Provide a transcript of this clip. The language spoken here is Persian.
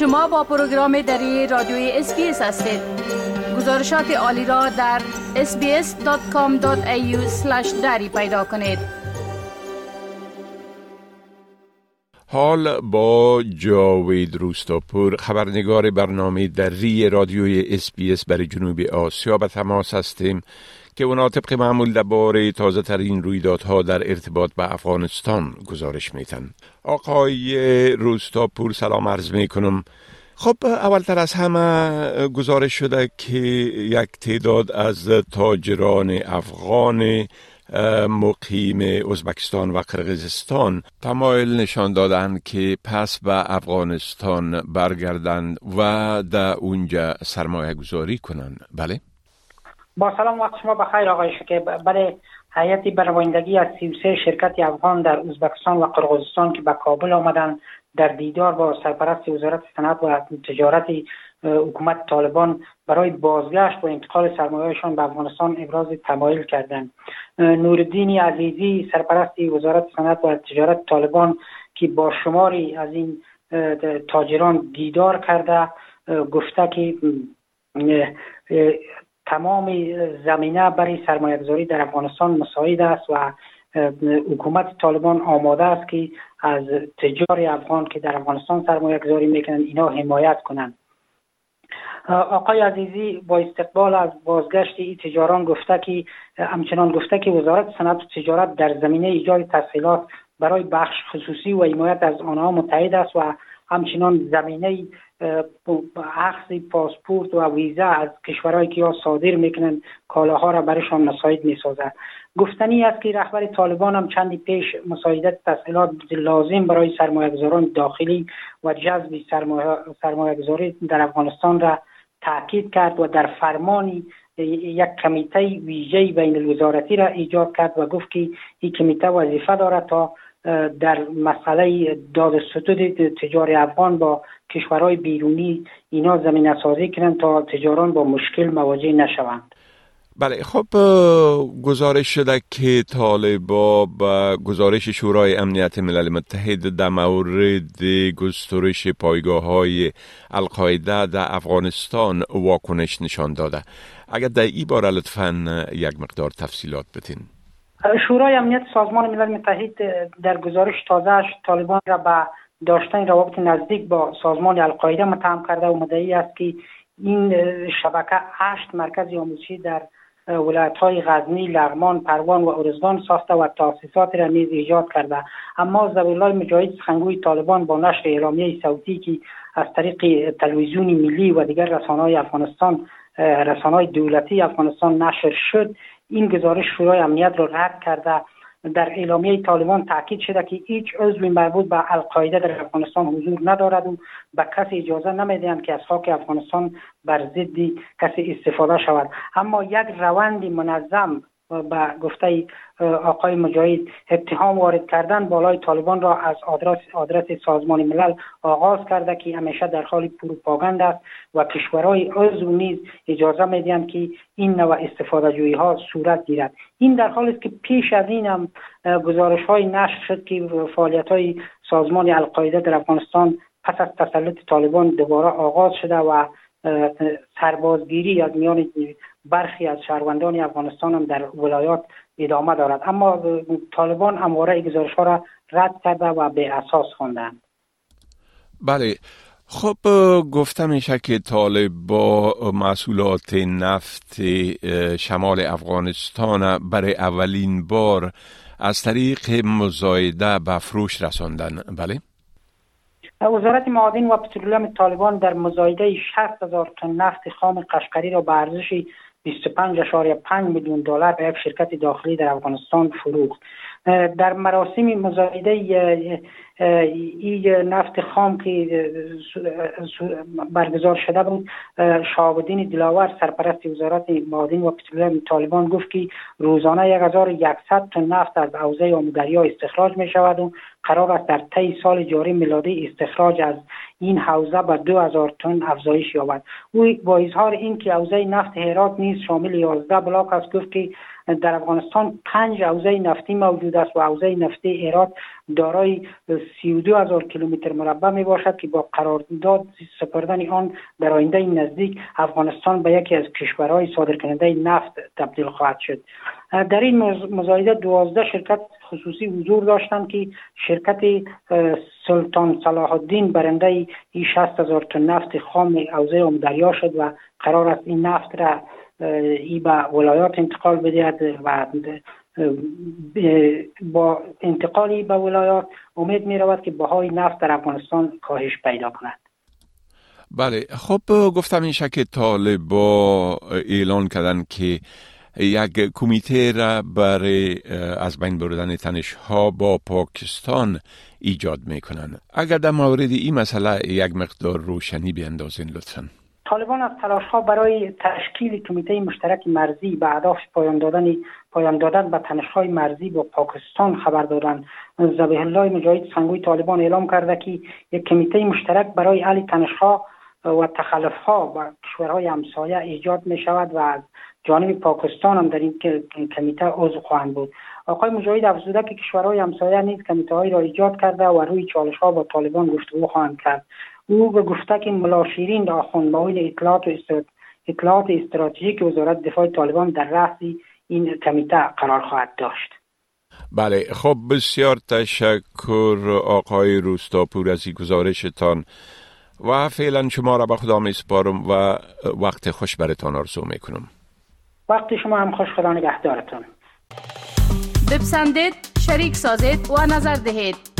شما با پروگرام دری رادیوی SBS هستید. گزارشات عالی را در sbs.com.au دری پیدا کنید. حال با جاوید روستاپور خبرنگار برنامه دری رادیوی SBS برای جنوب آسیا به تماس هستیم که اونا طبق معمول درباره تازه ترین رویدادها در ارتباط به افغانستان گزارش میتن آقای روستاپور سلام عرض می کنم خب اولتر از همه گزارش شده که یک تعداد از تاجران افغان مقیم ازبکستان و قرقیزستان تمایل نشان دادند که پس به افغانستان برگردند و در اونجا سرمایه گذاری کنند. بله؟ با سلام وقت شما بخیر آقای شکه برای هیئت برنامه‌نمایندگی از 33 شرکت افغان در ازبکستان و قرقیزستان که به کابل آمدن در دیدار با سرپرست وزارت صنعت و تجارت حکومت طالبان برای بازگشت و انتقال سرمایهشان به افغانستان ابراز تمایل کردند. نوردین عزیزی سرپرست وزارت صنعت و تجارت طالبان که با شماری از این تاجران دیدار کرده گفته که تمام زمینه برای سرمایه‌گذاری در افغانستان مساعد است و حکومت طالبان آماده است که از تجار افغان که در افغانستان سرمایه گذاری می‌کنند اینا حمایت کنند. آقای عزیزی با استقبال از بازگشت این تجاران گفته که همچنان گفته که وزارت صنعت و تجارت در زمینه ایجاد تسهیلات برای بخش خصوصی و حمایت از آنها متحد است و همچنان زمینه اخذ پاسپورت و ویزا از کشورهایی که یا صادر می‌کنند کالاها را برشان مساعد می‌سازد. گفتنی است که رهبر طالبان هم چندی پیش مساعدت تسهیلات لازم برای سرمایهگذاران داخلی و جذب سرمایهگذاری در افغانستان را تاکید کرد و در فرمانی یک کمیته ویژه بین الوزارتی را ایجاد کرد و گفت که این کمیته وظیفه دارد تا در مسئله داد ستود تجار افغان با کشورهای بیرونی اینا زمین سازی کنند تا تجاران با مشکل مواجه نشوند. بله خب گزارش شده که طالبا با گزارش شورای امنیت ملل متحد در مورد گسترش پایگاه های القاعده در افغانستان واکنش نشان داده. اگر در این باره لطفا یک مقدار تفصیلات بتین شورای امنیت سازمان ملل متحد در گزارش تازهش طالبان را به داشتن روابط نزدیک با سازمان القاعده متهم کرده و مدعی است که این شبکه هشت مرکز آموزشی در ولایت های غزنی، لغمان، پروان و ارزگان ساخته و تاسیسات را نیز ایجاد کرده. اما زبیرالله مجاهد سخنگوی طالبان با نشر اعلامیه صوتی که از طریق تلویزیون ملی و دیگر رسانه افغانستان رسانه دولتی افغانستان نشر شد این گزارش شورای امنیت را رد کرده. در اعلامیه طالبان تاکید شده که هیچ عضوی مربوط به القاعده در افغانستان حضور ندارد و به کسی اجازه نمی‌دهند که از خاک افغانستان بر ضد کسی استفاده شود. اما یک روند منظم به گفته آقای مجاهد اتهام وارد کردن بالای طالبان را از آدرس, آدرس سازمان ملل آغاز کرده که همیشه در حال پروپاگاند است و کشورهای عضو نیز اجازه می‌دهند که این نوع استفاده جویی ها صورت گیرد. این در حالی است که پیش از این هم گزارش های نشر شد که فعالیت های سازمان القاعده در افغانستان پس از تسلط طالبان دوباره آغاز شده و سربازگیری از میان برخی از شهروندان افغانستان هم در ولایات ادامه دارد اما طالبان همواره گزارش ها را رد کرده و به اساس خواندند. بله. خب گفته میشه که طالب با محصولات نفت شمال افغانستان برای اولین بار از طریق مزایده به فروش رساندن. بله؟ وزارت معادن و پترولیم طالبان در مزایده 60 هزار تن نفت خام قشقری را به ارزش 25.5 میلیون دلار به یک شرکت داخلی در افغانستان فروخت. در مراسم مزایده این نفت خام که برگزار شده بود شهابالدین دلاور سرپرست وزارت معادن و پترولیم طالبان گفت که روزانه 1100 تن نفت از حوزه آمودریا استخراج می شود و قرار است در طی سال جاری میلادی استخراج از این حوزه به 2000 تن افزایش یابد. او با اظهار اینکه حوزه نفت هرات نیز شامل 11 بلاک است گفت که در افغانستان پنج حوزه نفتی موجود است و حوزه نفتی ایراد دارای 32 هزار کیلومتر مربع می باشد که با قرارداد سپردن آن در آینده نزدیک افغانستان به یکی از کشورهای صادر کننده نفت تبدیل خواهد شد. در این مزایده دوازده شرکت خصوصی حضور داشتند که شرکت سلطان صلاح الدین برنده ای 60 هزار تن نفت خام حوزه دریا شد و قرار است این نفت را ای به ولایات انتقال بدهد و با انتقالی به ولایات امید می رود که بهای نفت در افغانستان کاهش پیدا کند. بله خب گفتم این که طالبا اعلان کردن که یک کمیته را برای از بین بردن تنش ها با پاکستان ایجاد می‌کنن اگر در مورد این مسئله یک مقدار روشنی بیندازین لطفا. طالبان از تلاش ها برای تشکیل کمیته مشترک مرزی به اهداف پایان دادن پایان دادن به تنش های مرزی با پاکستان خبر دادن زبیح الله مجاهد سنگوی طالبان اعلام کرده که یک کمیته مشترک برای حل تنش ها و تخلف ها با کشورهای همسایه ایجاد می شود و از جانب پاکستان هم در این کمیته عضو خواهند بود. آقای مجاهد افزوده که کشورهای همسایه نیز کمیته را ایجاد کرده و روی چالش ها با طالبان گفتگو خواهند کرد. او به گفته که ملاشیرین آخوند معاون اطلاعات و اطلاعات استراتژیک وزارت دفاع طالبان در رأس این کمیته قرار خواهد داشت. بله خب بسیار تشکر آقای روستاپور از این گزارشتان. و فعلا شما را به خدا می سپارم و وقت خوش برتان آرزو می کنم وقت شما هم خوش خدا نگهدارتون بپسندید شریک سازید و نظر دهید.